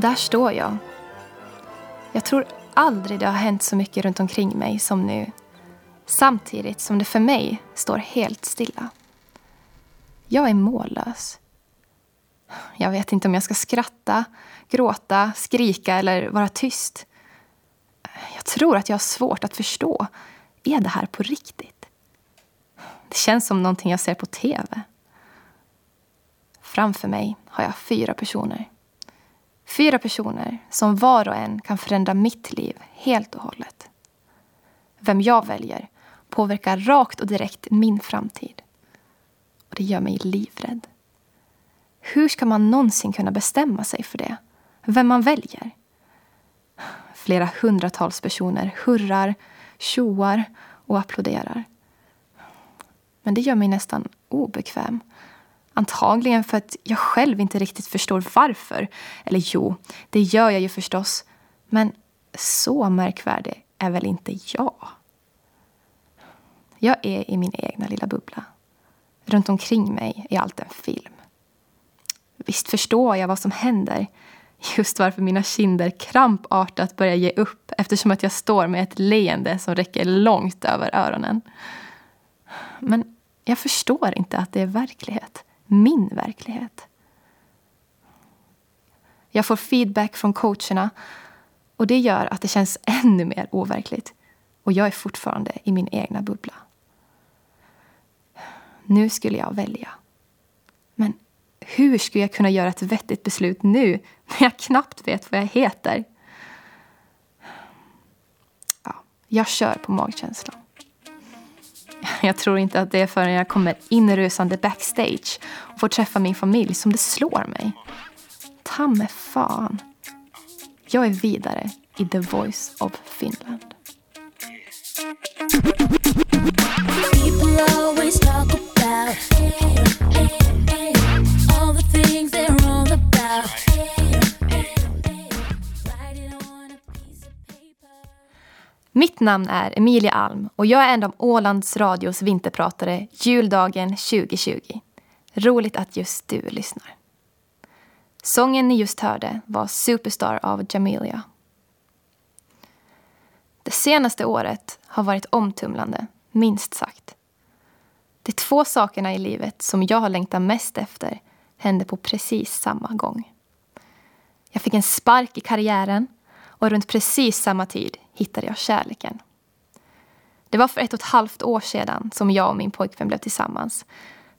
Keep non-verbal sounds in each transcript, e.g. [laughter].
Där står jag. Jag tror aldrig det har hänt så mycket runt omkring mig som nu. Samtidigt som det för mig står helt stilla. Jag är mållös. Jag vet inte om jag ska skratta, gråta, skrika eller vara tyst. Jag tror att jag har svårt att förstå. Är det här på riktigt? Det känns som någonting jag ser på tv. Framför mig har jag fyra personer. Fyra personer som var och en kan förändra mitt liv helt och hållet. Vem jag väljer påverkar rakt och direkt min framtid. Och det gör mig livrädd. Hur ska man någonsin kunna bestämma sig för det? Vem man väljer? Flera hundratals personer hurrar, tjoar och applåderar. Men det gör mig nästan obekväm. Antagligen för att jag själv inte riktigt förstår varför. Eller jo, det gör jag ju förstås. Men så märkvärdig är väl inte jag? Jag är i min egna lilla bubbla. Runt omkring mig är allt en film. Visst förstår jag vad som händer. Just varför mina kinder krampartat börjar ge upp eftersom att jag står med ett leende som räcker långt över öronen. Men jag förstår inte att det är verklighet. Min verklighet. Jag får feedback från coacherna och det gör att det känns [laughs] ännu mer overkligt. Och jag är fortfarande i min egna bubbla. Nu skulle jag välja. Men hur skulle jag kunna göra ett vettigt beslut nu när jag knappt vet vad jag heter? Ja, jag kör på magkänslan. [laughs] Jag tror inte att det är förrän jag kommer inrusande backstage och får träffa min familj som det slår mig. Ta med fan. Jag är vidare i The Voice of Finland. People always talk about Mitt namn är Emilia Alm och jag är en av Ålands Radios vinterpratare juldagen 2020. Roligt att just du lyssnar. Sången ni just hörde var Superstar av Jamelia. Det senaste året har varit omtumlande, minst sagt. De två sakerna i livet som jag har längtat mest efter hände på precis samma gång. Jag fick en spark i karriären och runt precis samma tid hittade jag kärleken. Det var för ett och ett halvt år sedan som jag och min pojkvän blev tillsammans.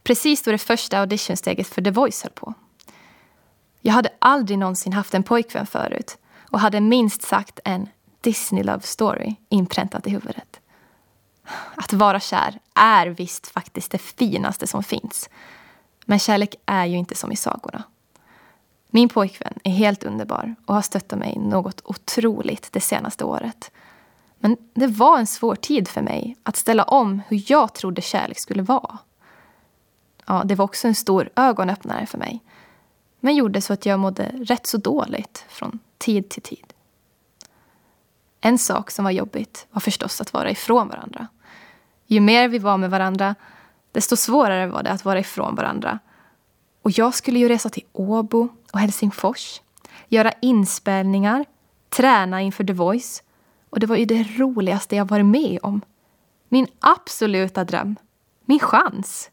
Precis då det första auditionsteget för The Voice höll på. Jag hade aldrig någonsin haft en pojkvän förut och hade minst sagt en Disney Love Story inpräntat i huvudet. Att vara kär är visst faktiskt det finaste som finns. Men kärlek är ju inte som i sagorna. Min pojkvän är helt underbar och har stöttat mig något otroligt det senaste året. Men det var en svår tid för mig att ställa om hur jag trodde kärlek skulle vara. Ja, det var också en stor ögonöppnare för mig. Men gjorde så att jag mådde rätt så dåligt från tid till tid. En sak som var jobbigt var förstås att vara ifrån varandra. Ju mer vi var med varandra, desto svårare var det att vara ifrån varandra. Och jag skulle ju resa till Åbo och Helsingfors, göra inspelningar, träna inför The Voice. Och det var ju det roligaste jag varit med om. Min absoluta dröm. Min chans.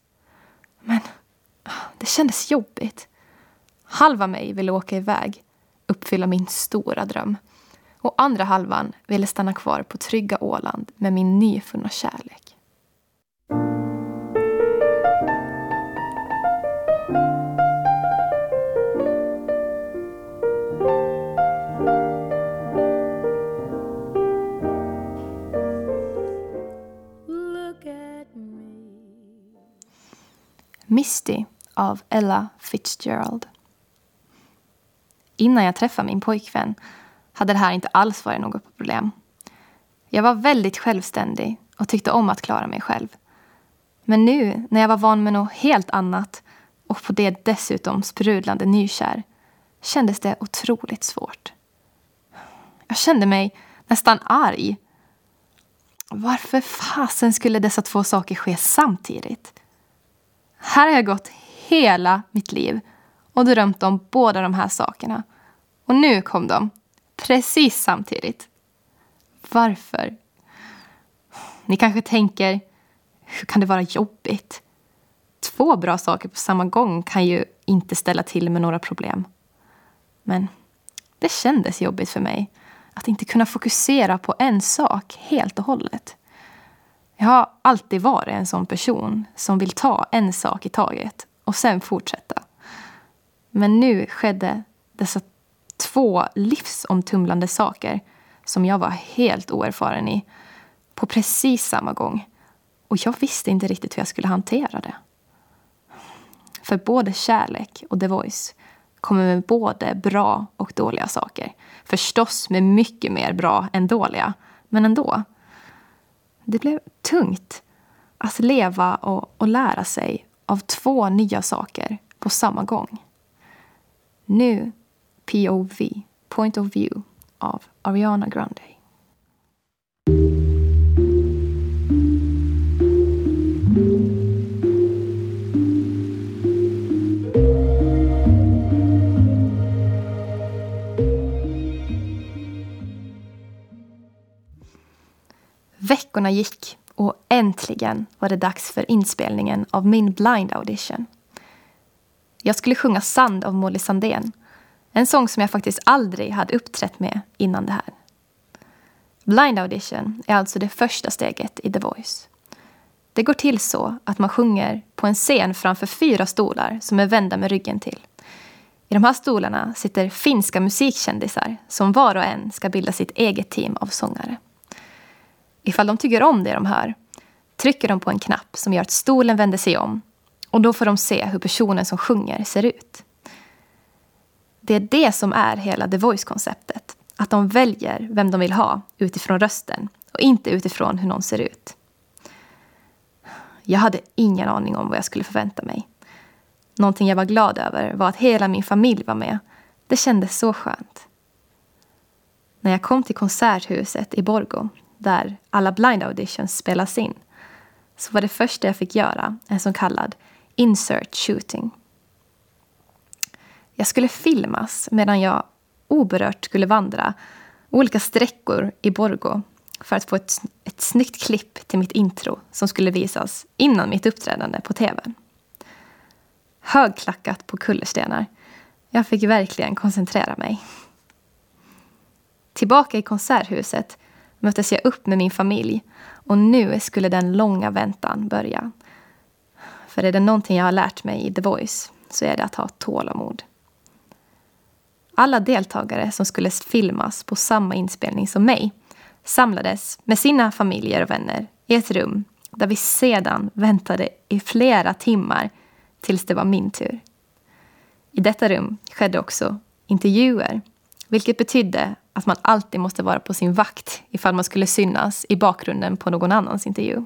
Men ah, det kändes jobbigt. Halva mig ville åka iväg, uppfylla min stora dröm. Och andra halvan ville stanna kvar på trygga Åland med min nyfunna kärlek. Misty av Ella Fitzgerald. Innan jag träffade min pojkvän hade det här inte alls varit något problem. Jag var väldigt självständig och tyckte om att klara mig själv. Men nu, när jag var van med något helt annat och på det dessutom sprudlande nykär, kändes det otroligt svårt. Jag kände mig nästan arg. Varför fasen skulle dessa två saker ske samtidigt? Här har jag gått hela mitt liv och drömt om båda de här sakerna. Och nu kom de. Precis samtidigt. Varför? Ni kanske tänker, hur kan det vara jobbigt? Två bra saker på samma gång kan ju inte ställa till med några problem. Men det kändes jobbigt för mig att inte kunna fokusera på en sak helt och hållet. Jag har alltid varit en sån person som vill ta en sak i taget och sen fortsätta. Men nu skedde dessa två livsomtumlande saker som jag var helt oerfaren i på precis samma gång. Och jag visste inte riktigt hur jag skulle hantera det. För både kärlek och The Voice kommer med både bra och dåliga saker. Förstås med mycket mer bra än dåliga, men ändå. Det blev tungt att leva och, och lära sig av två nya saker på samma gång. Nu POV, Point of View, av Ariana Grande. Veckorna gick och äntligen var det dags för inspelningen av min blind audition. Jag skulle sjunga Sand av Molly Sandén. En sång som jag faktiskt aldrig hade uppträtt med innan det här. Blind audition är alltså det första steget i The Voice. Det går till så att man sjunger på en scen framför fyra stolar som är vända med ryggen till. I de här stolarna sitter finska musikkändisar som var och en ska bilda sitt eget team av sångare. Ifall de tycker om det de hör trycker de på en knapp som gör att stolen vänder sig om och då får de se hur personen som sjunger ser ut. Det är det som är hela The Voice-konceptet. Att de väljer vem de vill ha utifrån rösten och inte utifrån hur någon ser ut. Jag hade ingen aning om vad jag skulle förvänta mig. Någonting jag var glad över var att hela min familj var med. Det kändes så skönt. När jag kom till Konserthuset i Borgo där alla blind auditions spelas in så var det första jag fick göra en så kallad insert shooting. Jag skulle filmas medan jag oberört skulle vandra olika sträckor i Borgo för att få ett, ett snyggt klipp till mitt intro som skulle visas innan mitt uppträdande på tv. Högklackat på kullerstenar. Jag fick verkligen koncentrera mig. Tillbaka i konserthuset möttes jag upp med min familj och nu skulle den långa väntan börja. För är det någonting jag har lärt mig i The Voice så är det att ha tålamod. Alla deltagare som skulle filmas på samma inspelning som mig samlades med sina familjer och vänner i ett rum där vi sedan väntade i flera timmar tills det var min tur. I detta rum skedde också intervjuer vilket betydde att man alltid måste vara på sin vakt ifall man skulle synas i bakgrunden på någon annans intervju.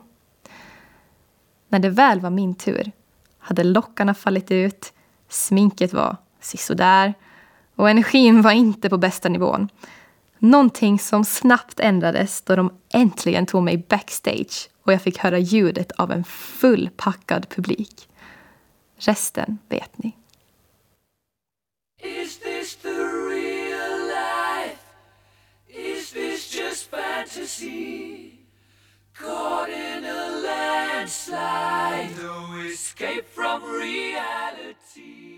När det väl var min tur hade lockarna fallit ut, sminket var sisådär och energin var inte på bästa nivån. Någonting som snabbt ändrades då de äntligen tog mig backstage och jag fick höra ljudet av en fullpackad publik. Resten vet ni. Is this the just? Caught in a landslide, no escape from reality.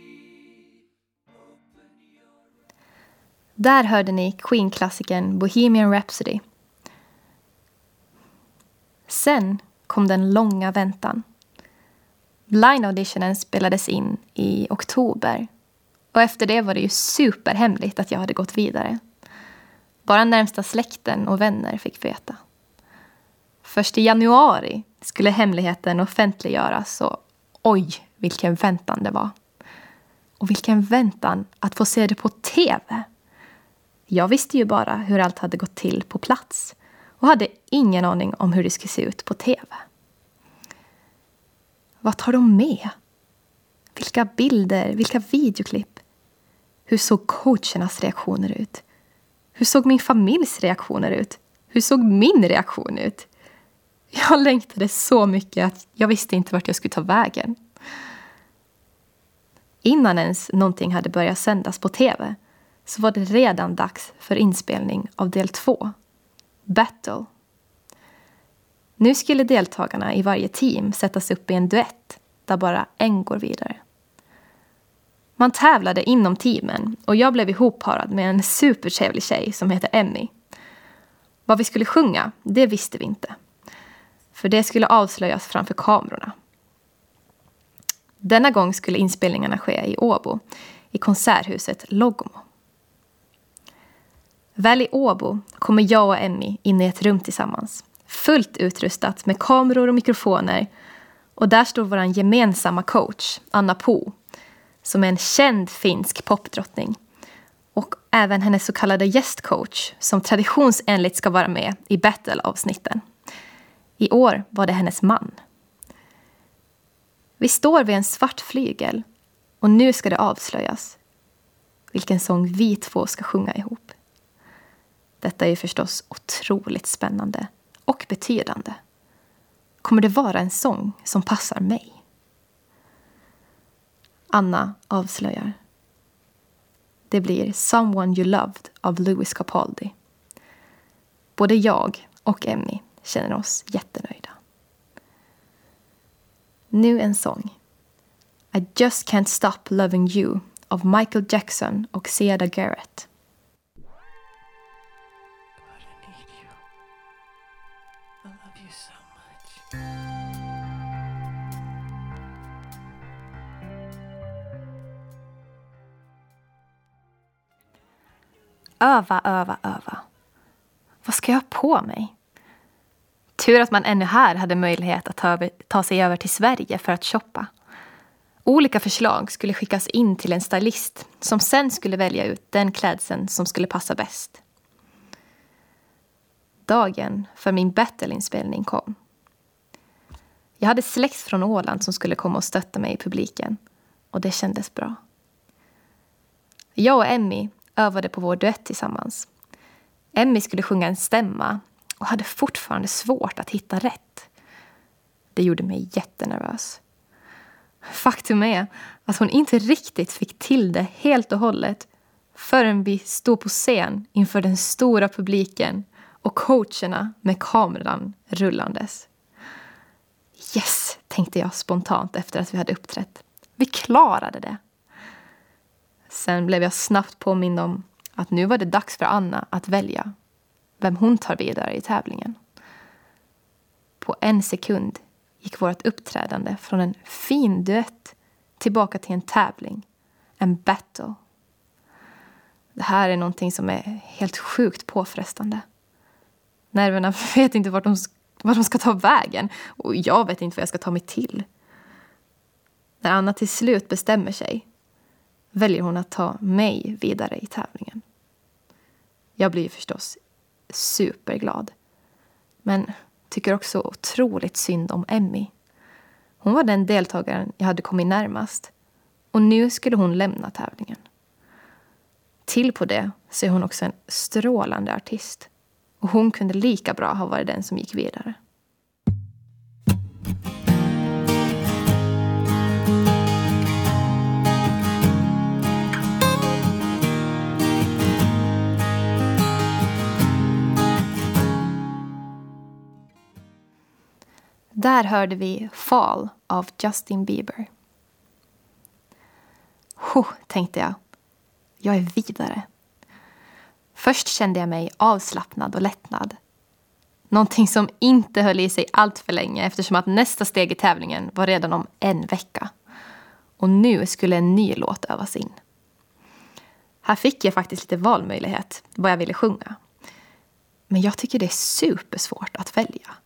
Där hörde ni Queen-klassikern Bohemian Rhapsody. Sen kom den långa väntan. Blind auditionen spelades in i oktober. Och efter det var det ju superhemligt att jag hade gått vidare. Bara närmsta släkten och vänner fick veta. Först i januari skulle hemligheten offentliggöras och oj, vilken väntan det var. Och vilken väntan att få se det på TV. Jag visste ju bara hur allt hade gått till på plats och hade ingen aning om hur det skulle se ut på TV. Vad tar de med? Vilka bilder, vilka videoklipp? Hur såg coachernas reaktioner ut? Hur såg min familjs reaktioner ut? Hur såg min reaktion ut? Jag längtade så mycket att jag visste inte vart jag skulle ta vägen. Innan ens någonting hade börjat sändas på TV så var det redan dags för inspelning av del två, Battle. Nu skulle deltagarna i varje team sättas upp i en duett där bara en går vidare. Man tävlade inom teamen och jag blev ihopparad med en supertrevlig tjej som heter Emmy. Vad vi skulle sjunga, det visste vi inte. För det skulle avslöjas framför kamerorna. Denna gång skulle inspelningarna ske i Åbo, i konserthuset Logomo. Väl i Åbo kommer jag och Emmy in i ett rum tillsammans. Fullt utrustat med kameror och mikrofoner. Och där står vår gemensamma coach, Anna Po, som är en känd finsk popdrottning. Och även hennes så kallade gästcoach som traditionsenligt ska vara med i battle-avsnitten. I år var det hennes man. Vi står vid en svart flygel och nu ska det avslöjas vilken sång vi två ska sjunga ihop. Detta är ju förstås otroligt spännande och betydande. Kommer det vara en sång som passar mig? Anna avslöjar. Det blir Someone You Loved av Louis Capaldi. Både jag och Emmy känner oss jättenöjda. Nu en sång. I just can't stop loving you av Michael Jackson och Seda Garrett. Öva, öva, öva. Vad ska jag ha på mig? Tur att man ännu här hade möjlighet att ta, över, ta sig över till Sverige för att shoppa. Olika förslag skulle skickas in till en stylist som sen skulle välja ut den klädseln som skulle passa bäst. Dagen för min battle-inspelning kom. Jag hade släkt från Åland som skulle komma och stötta mig i publiken och det kändes bra. Jag och Emmy övade på vår duett tillsammans. Emmy skulle sjunga en stämma och hade fortfarande svårt att hitta rätt. Det gjorde mig jättenervös. Faktum är att hon inte riktigt fick till det helt och hållet förrän vi stod på scen inför den stora publiken och coacherna med kameran rullandes. Yes, tänkte jag spontant efter att vi hade uppträtt. Vi klarade det. Sen blev jag snabbt påmind om att nu var det dags för Anna att välja vem hon tar vidare i tävlingen. På en sekund gick vårt uppträdande från en fin duett tillbaka till en tävling, en battle. Det här är någonting som är helt sjukt påfrestande. Nerverna [laughs] vet inte vart de, vart de ska ta vägen och jag vet inte vad jag ska ta mig till. När Anna till slut bestämmer sig väljer hon att ta mig vidare i tävlingen. Jag blir förstås superglad. Men tycker också otroligt synd om Emmy. Hon var den deltagaren jag hade kommit närmast. Och nu skulle hon lämna tävlingen. Till på det så är hon också en strålande artist. Och hon kunde lika bra ha varit den som gick vidare. Där hörde vi Fall av Justin Bieber. Ho, tänkte jag. Jag är vidare. Först kände jag mig avslappnad och lättnad. Någonting som inte höll i sig allt för länge eftersom att nästa steg i tävlingen var redan om en vecka. Och nu skulle en ny låt övas in. Här fick jag faktiskt lite valmöjlighet vad jag ville sjunga. Men jag tycker det är supersvårt att välja.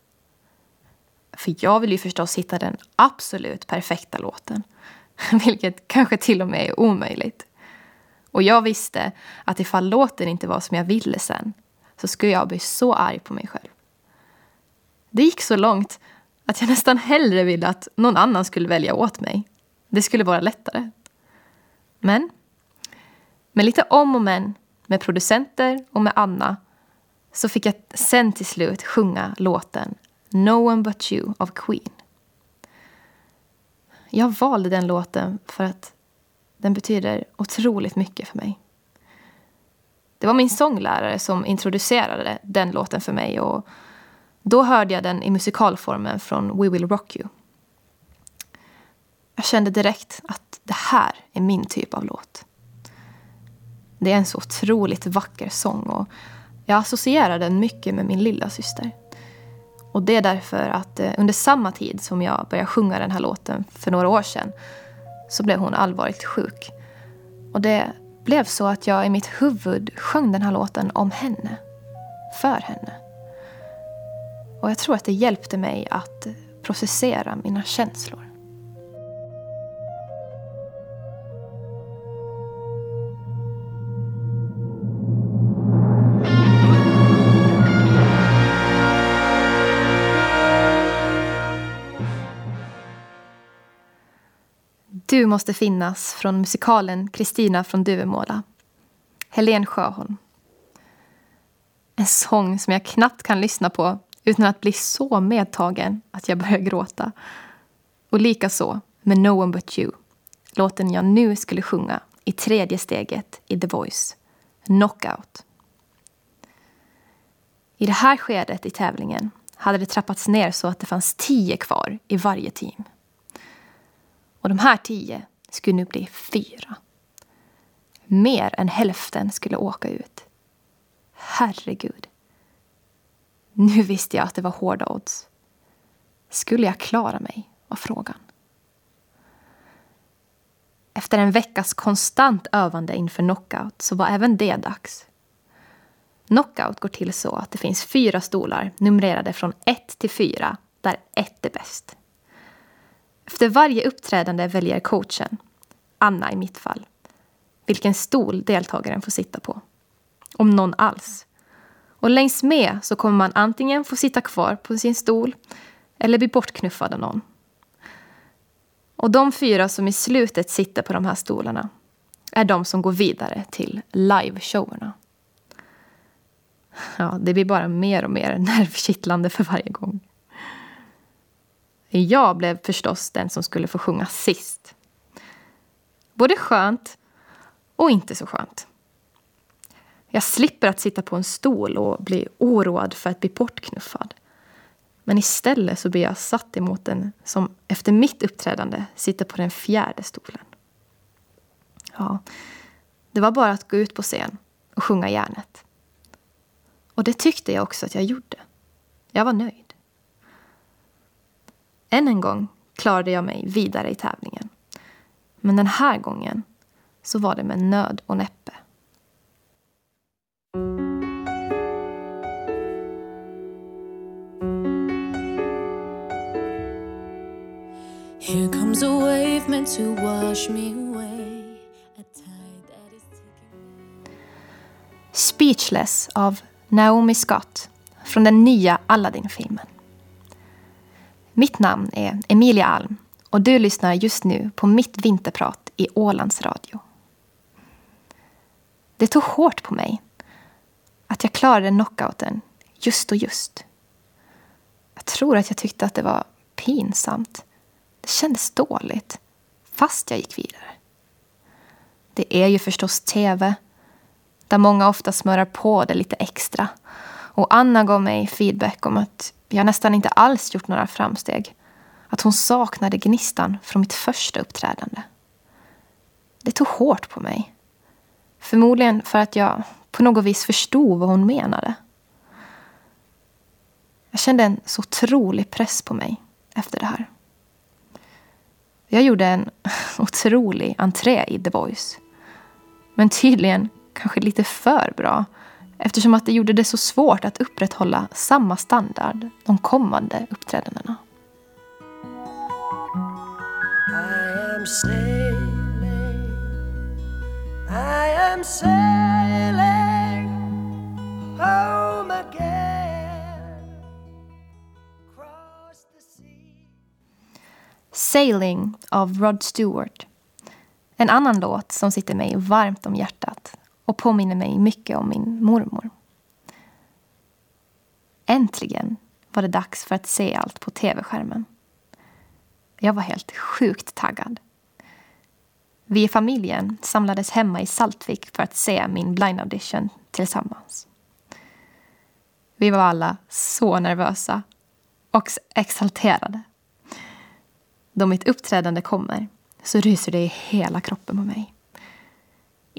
För jag vill ju förstås hitta den absolut perfekta låten. [laughs] Vilket kanske till och med är omöjligt. Och jag visste att ifall låten inte var som jag ville sen så skulle jag bli så arg på mig själv. Det gick så långt att jag nästan hellre ville att någon annan skulle välja åt mig. Det skulle vara lättare. Men med lite om och men, med producenter och med Anna så fick jag sen till slut sjunga låten No one but you av Queen. Jag valde den låten för att den betyder otroligt mycket för mig. Det var min sånglärare som introducerade den låten för mig och då hörde jag den i musikalformen från We Will Rock You. Jag kände direkt att det här är min typ av låt. Det är en så otroligt vacker sång och jag associerar den mycket med min lilla syster. Och det är därför att eh, under samma tid som jag började sjunga den här låten för några år sedan så blev hon allvarligt sjuk. Och det blev så att jag i mitt huvud sjöng den här låten om henne. För henne. Och jag tror att det hjälpte mig att eh, processera mina känslor. Du måste finnas från musikalen Kristina från Duvemåla. Helen Sjöholm. En sång som jag knappt kan lyssna på utan att bli så medtagen att jag börjar gråta. Och likaså med No one but you, låten jag nu skulle sjunga i tredje steget i The Voice, Knockout. I det här skedet i tävlingen hade det trappats ner så att det fanns tio kvar i varje team. Och de här tio skulle nu bli fyra. Mer än hälften skulle åka ut. Herregud. Nu visste jag att det var hårda odds. Skulle jag klara mig, var frågan. Efter en veckas konstant övande inför knockout så var även det dags. Knockout går till så att det finns fyra stolar numrerade från 1 till 4, där 1 är bäst. Efter varje uppträdande väljer coachen, Anna i mitt fall, vilken stol deltagaren får sitta på. Om någon alls. Och längs med så kommer man antingen få sitta kvar på sin stol eller bli bortknuffad av någon. Och de fyra som i slutet sitter på de här stolarna är de som går vidare till liveshowerna. Ja, det blir bara mer och mer nervkittlande för varje gång. Jag blev förstås den som skulle få sjunga sist. Både skönt och inte så skönt. Jag slipper att sitta på en stol och bli oroad för att bli bortknuffad. Men istället så blir jag satt emot den som efter mitt uppträdande sitter på den fjärde stolen. Ja, det var bara att gå ut på scen och sjunga järnet. Och det tyckte jag också att jag gjorde. Jag var nöjd. Än en gång klarade jag mig vidare i tävlingen. Men den här gången så var det med nöd och näppe. Speechless av Naomi Scott från den nya Aladdin-filmen. Mitt namn är Emilia Alm och du lyssnar just nu på mitt vinterprat i Ålands Radio. Det tog hårt på mig att jag klarade knockouten just och just. Jag tror att jag tyckte att det var pinsamt. Det kändes dåligt, fast jag gick vidare. Det är ju förstås tv, där många ofta smörar på det lite extra. Och Anna gav mig feedback om att jag nästan inte alls gjort några framsteg. Att hon saknade gnistan från mitt första uppträdande. Det tog hårt på mig. Förmodligen för att jag på något vis förstod vad hon menade. Jag kände en så otrolig press på mig efter det här. Jag gjorde en [laughs] otrolig entré i The Voice. Men tydligen kanske lite för bra eftersom att det gjorde det så svårt att upprätthålla samma standard de kommande uppträdandena. I am sailing, I am sailing home again Sailing av Rod Stewart. En annan låt som sitter mig varmt om hjärtat och påminner mig mycket om min mormor. Äntligen var det dags för att se allt på tv-skärmen. Jag var helt sjukt taggad. Vi i familjen samlades hemma i Saltvik för att se min blind audition tillsammans. Vi var alla så nervösa och exalterade. Då mitt uppträdande kommer så ryser det i hela kroppen på mig.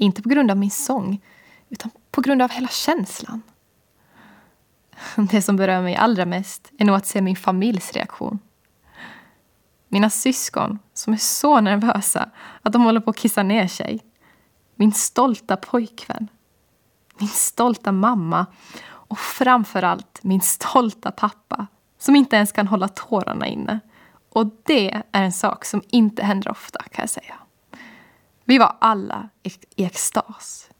Inte på grund av min sång, utan på grund av hela känslan. Det som berör mig allra mest är nog att se min familjs reaktion. Mina syskon som är så nervösa att de håller på att kissa ner sig. Min stolta pojkvän. Min stolta mamma. Och framför allt min stolta pappa som inte ens kan hålla tårarna inne. Och det är en sak som inte händer ofta kan jag säga. Vi var alla i extas.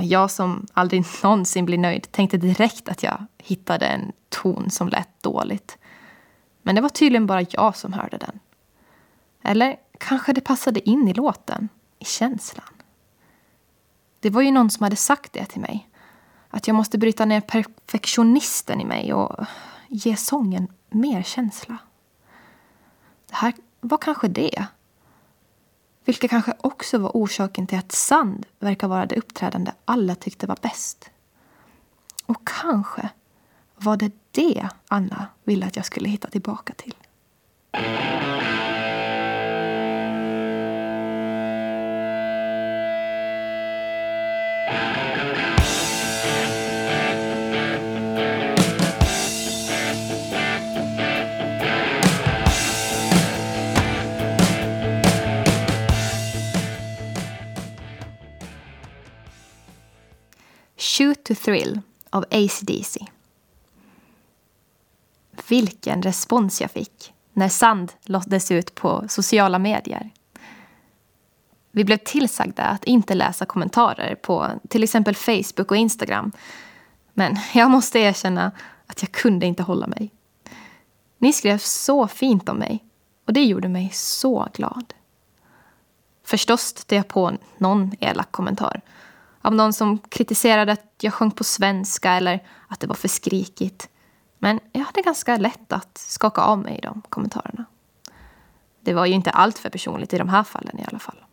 Jag som aldrig [laughs] någonsin blir nöjd tänkte direkt att jag hittade en ton som lät dåligt. Men det var tydligen bara jag som hörde den. Eller kanske det passade in i låten, i känslan. Det var ju någon som hade sagt det till mig. Att jag måste bryta ner perfektionisten i mig och ge sången mer känsla. Det här var kanske det. Vilket kanske också var orsaken till att Sand verkar vara det uppträdande alla tyckte var bäst. Och kanske var det det Anna ville att jag skulle hitta tillbaka till. Shoot to Thrill av ACDC. Vilken respons jag fick när Sand lades ut på sociala medier. Vi blev tillsagda att inte läsa kommentarer på till exempel Facebook och Instagram. Men jag måste erkänna att jag kunde inte hålla mig. Ni skrev så fint om mig och det gjorde mig så glad. Förstås stötte jag på någon elak kommentar av någon som kritiserade att jag sjöng på svenska eller att det var för skrikigt. Men jag hade ganska lätt att skaka av mig de kommentarerna. Det var ju inte allt för personligt i de här fallen i alla fall.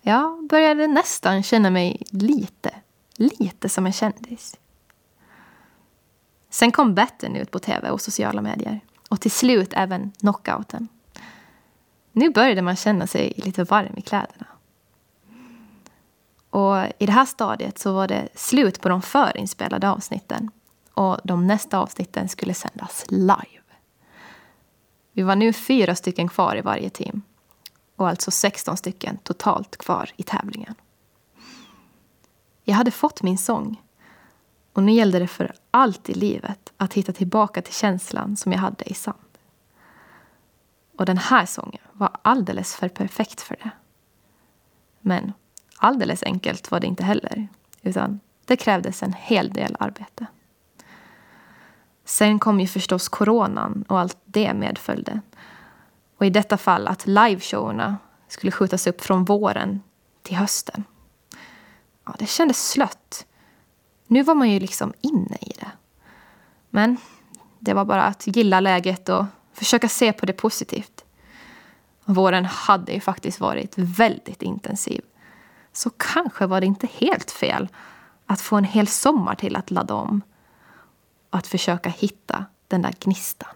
Jag började nästan känna mig lite, lite som en kändis. Sen kom Betten ut på tv och sociala medier. Och till slut även knockouten. Nu började man känna sig lite varm i kläderna. Och I det här stadiet så var det slut på de förinspelade avsnitten. Och de nästa avsnitten skulle sändas live. Vi var nu fyra stycken kvar i varje team. Och alltså 16 stycken totalt kvar i tävlingen. Jag hade fått min sång. Och nu gällde det för allt i livet att hitta tillbaka till känslan som jag hade i sand. Och den här sången var alldeles för perfekt för det. Men alldeles enkelt var det inte heller. Utan det krävdes en hel del arbete. Sen kom ju förstås coronan och allt det medföljde. Och i detta fall att liveshowerna skulle skjutas upp från våren till hösten. Ja, det kändes slött. Nu var man ju liksom inne i det. Men det var bara att gilla läget och försöka se på det positivt. Våren hade ju faktiskt varit väldigt intensiv så kanske var det inte helt fel att få en hel sommar till att ladda om och att försöka hitta den där gnistan.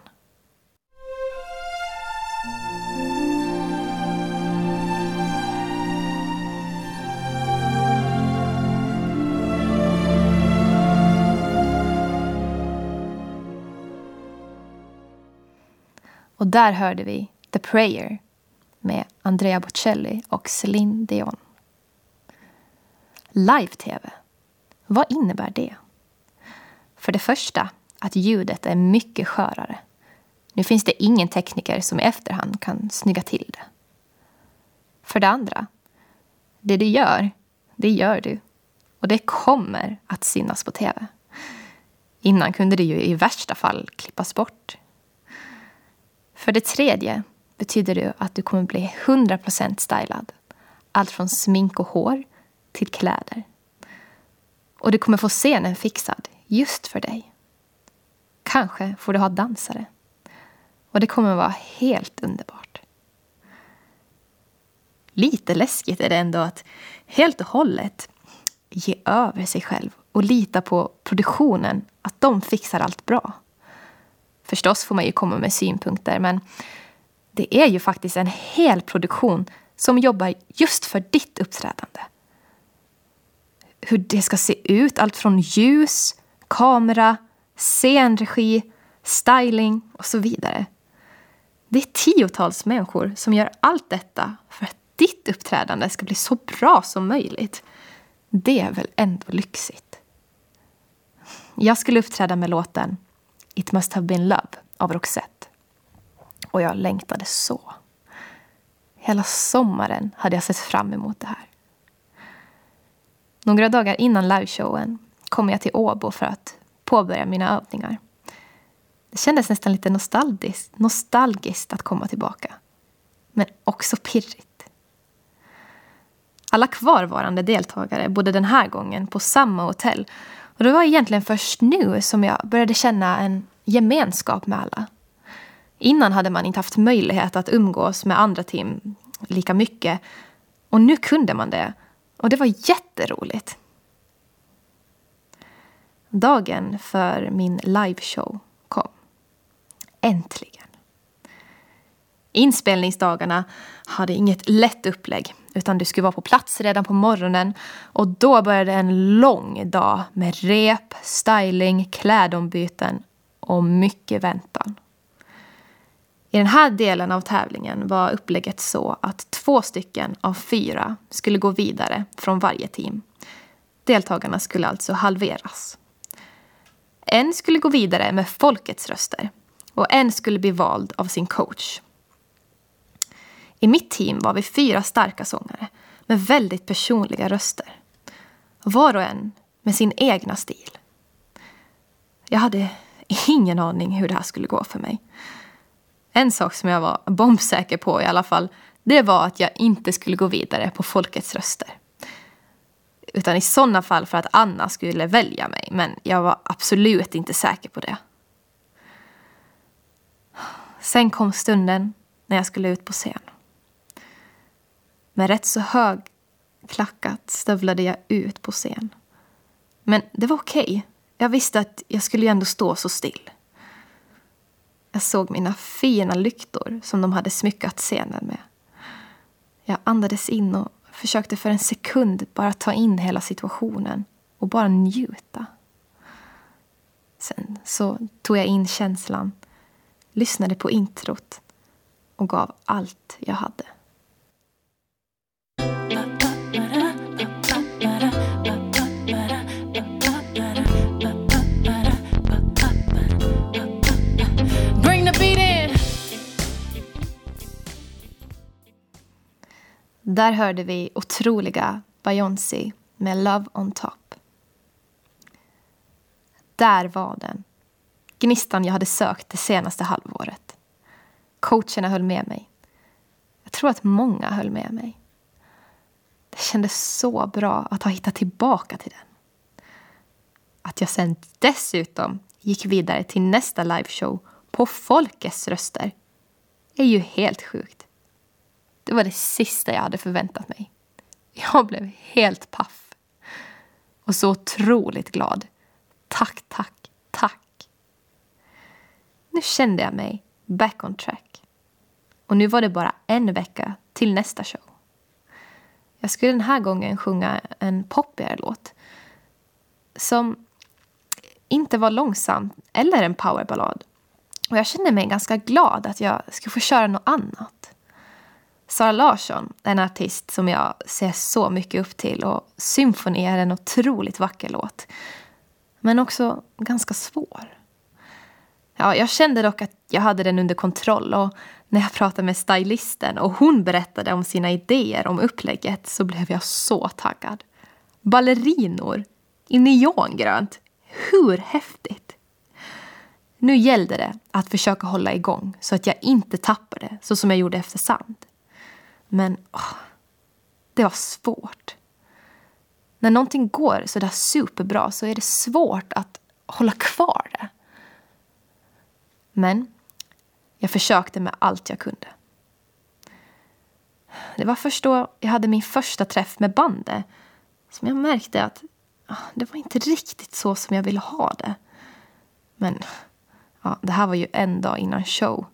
Och där hörde vi The Prayer med Andrea Bocelli och Céline Dion. Live-tv. Vad innebär det? För det första att ljudet är mycket skörare. Nu finns det ingen tekniker som i efterhand kan snygga till det. För det andra, det du gör, det gör du. Och det kommer att synas på tv. Innan kunde det ju i värsta fall klippas bort. För det tredje betyder det att du kommer bli 100% stylad. Allt från smink och hår till kläder. Och du kommer få scenen fixad just för dig. Kanske får du ha dansare. Och det kommer vara helt underbart. lite läskigt är det ändå att helt och hållet ge över sig själv och lita på produktionen, att de fixar allt bra. Förstås får man ju komma med synpunkter, men det är ju faktiskt en hel produktion som jobbar just för ditt uppträdande. Hur det ska se ut, allt från ljus, kamera, scenregi, styling och så vidare. Det är tiotals människor som gör allt detta för att ditt uppträdande ska bli så bra som möjligt. Det är väl ändå lyxigt? Jag skulle uppträda med låten It must have been love av Roxette. Och jag längtade så. Hela sommaren hade jag sett fram emot det här. Några dagar innan liveshowen kom jag till Åbo för att påbörja mina övningar. Det kändes nästan lite nostalgiskt, nostalgiskt att komma tillbaka. Men också pirrigt. Alla kvarvarande deltagare bodde den här gången på samma hotell. Och det var egentligen först nu som jag började känna en gemenskap med alla. Innan hade man inte haft möjlighet att umgås med andra team lika mycket. Och nu kunde man det. Och det var jätteroligt. Dagen för min liveshow kom. Äntligen. Inspelningsdagarna hade inget lätt upplägg utan du skulle vara på plats redan på morgonen och då började en lång dag med rep, styling, klädombyten och mycket väntan. I den här delen av tävlingen var upplägget så att två stycken av fyra skulle gå vidare från varje team. Deltagarna skulle alltså halveras. En skulle gå vidare med folkets röster och en skulle bli vald av sin coach. I mitt team var vi fyra starka sångare med väldigt personliga röster. Var och en med sin egna stil. Jag hade ingen aning hur det här skulle gå för mig. En sak som jag var bombsäker på i alla fall, det var att jag inte skulle gå vidare på folkets röster. Utan i sådana fall för att Anna skulle välja mig, men jag var absolut inte säker på det. Sen kom stunden när jag skulle ut på scen. Med rätt så hög klackat stövlade jag ut på scen. Men det var okej. Okay. Jag visste att jag skulle ju ändå stå så still. Jag såg mina fina lyktor som de hade smyckat scenen med. Jag andades in och försökte för en sekund bara ta in hela situationen och bara njuta. Sen så tog jag in känslan, lyssnade på introt och gav allt jag hade. Där hörde vi otroliga Beyoncé med Love on top. Där var den. Gnistan jag hade sökt det senaste halvåret. Coacherna höll med mig. Jag tror att många höll med mig. Det kändes så bra att ha hittat tillbaka till den. Att jag sen dessutom gick vidare till nästa liveshow på folkets röster är ju helt sjukt. Det var det sista jag hade förväntat mig. Jag blev helt paff. Och så otroligt glad. Tack, tack, tack. Nu kände jag mig back on track. Och nu var det bara en vecka till nästa show. Jag skulle den här gången sjunga en poppigare låt. Som inte var långsam eller en powerballad. Och jag kände mig ganska glad att jag skulle få köra något annat. Sara Larsson, en artist som jag ser så mycket upp till och Symfoni är en otroligt vacker låt. Men också ganska svår. Ja, jag kände dock att jag hade den under kontroll och när jag pratade med stylisten och hon berättade om sina idéer om upplägget så blev jag så taggad. Ballerinor i neongrönt. Hur häftigt? Nu gällde det att försöka hålla igång så att jag inte tappade så som jag gjorde efter Sand. Men åh, det var svårt. När någonting går så där superbra så är det svårt att hålla kvar det. Men jag försökte med allt jag kunde. det var först då jag hade min första träff med bandet som jag märkte att det var inte riktigt så som jag ville ha det. Men ja, det här var ju en dag innan show.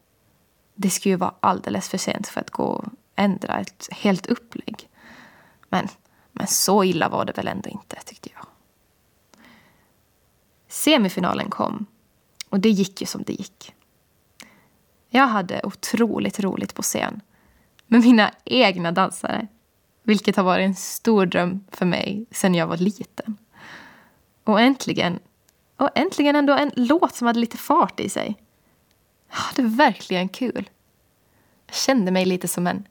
Det skulle ju vara alldeles för sent för att gå ändra ett helt upplägg. Men, men så illa var det väl ändå inte, tyckte jag. Semifinalen kom och det gick ju som det gick. Jag hade otroligt roligt på scen med mina egna dansare. Vilket har varit en stor dröm för mig sedan jag var liten. Och äntligen, och äntligen ändå en låt som hade lite fart i sig. Jag hade verkligen kul. Jag kände mig lite som en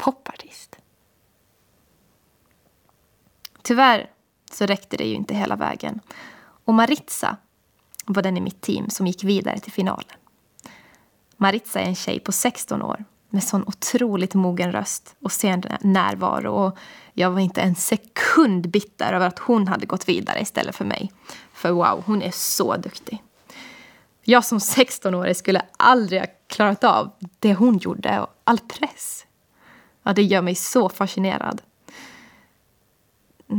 popartist. Tyvärr så räckte det ju inte hela vägen. Och Maritza var den i mitt team som gick vidare till finalen. Maritza är en tjej på 16 år med sån otroligt mogen röst och sen närvaro. Och jag var inte en sekund bitter över att hon hade gått vidare istället för mig. För wow, hon är så duktig. Jag som 16-åring skulle aldrig ha klarat av det hon gjorde och all press. Ja, det gör mig så fascinerad.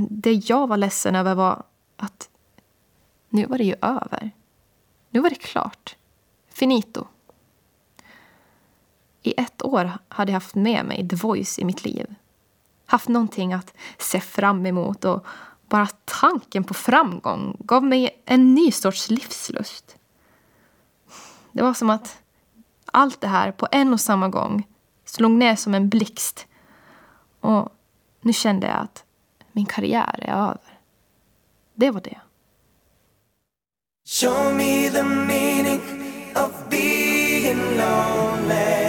Det jag var ledsen över var att nu var det ju över. Nu var det klart. Finito. I ett år hade jag haft med mig The Voice i mitt liv. Haft någonting att se fram emot och bara tanken på framgång gav mig en ny sorts livslust. Det var som att allt det här på en och samma gång slog ner som en blixt. Och nu kände jag att min karriär är över. Det var det. Show me the meaning of being lonely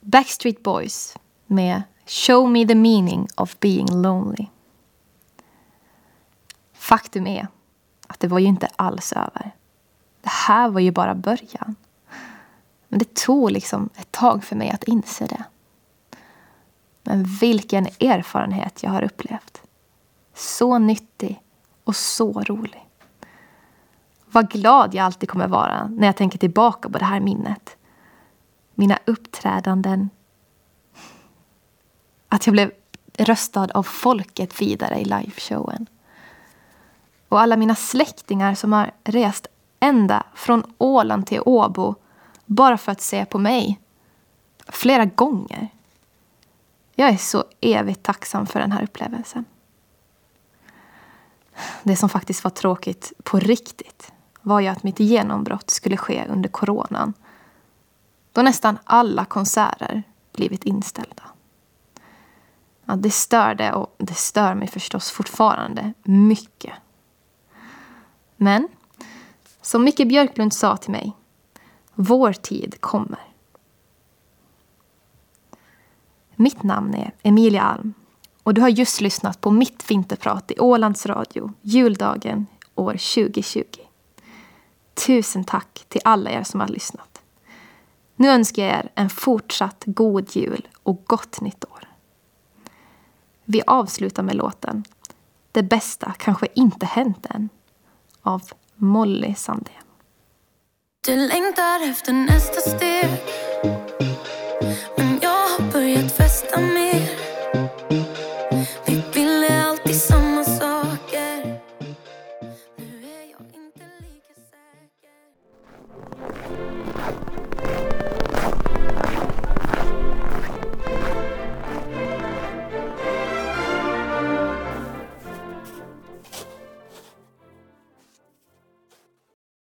Backstreet Boys med Show me the meaning of being lonely. Faktum är att det var ju inte alls över. Det här var ju bara början. Men det tog liksom ett tag för mig att inse det. Men vilken erfarenhet jag har upplevt. Så nyttig och så rolig. Vad glad jag alltid kommer vara när jag tänker tillbaka på det här minnet mina uppträdanden. Att jag blev röstad av folket vidare i liveshowen. Och alla mina släktingar som har rest ända från Åland till Åbo bara för att se på mig. Flera gånger. Jag är så evigt tacksam för den här upplevelsen. Det som faktiskt var tråkigt på riktigt var ju att mitt genombrott skulle ske under coronan då nästan alla konserter blivit inställda. Ja, det störde och det stör mig förstås fortfarande mycket. Men som Micke Björklund sa till mig, vår tid kommer. Mitt namn är Emilia Alm och du har just lyssnat på mitt vinterprat i Ålands Radio juldagen år 2020. Tusen tack till alla er som har lyssnat. Nu önskar jag er en fortsatt god jul och gott nytt år. Vi avslutar med låten Det bästa kanske inte hänt än av Molly Sandén. Du längtar efter nästa steg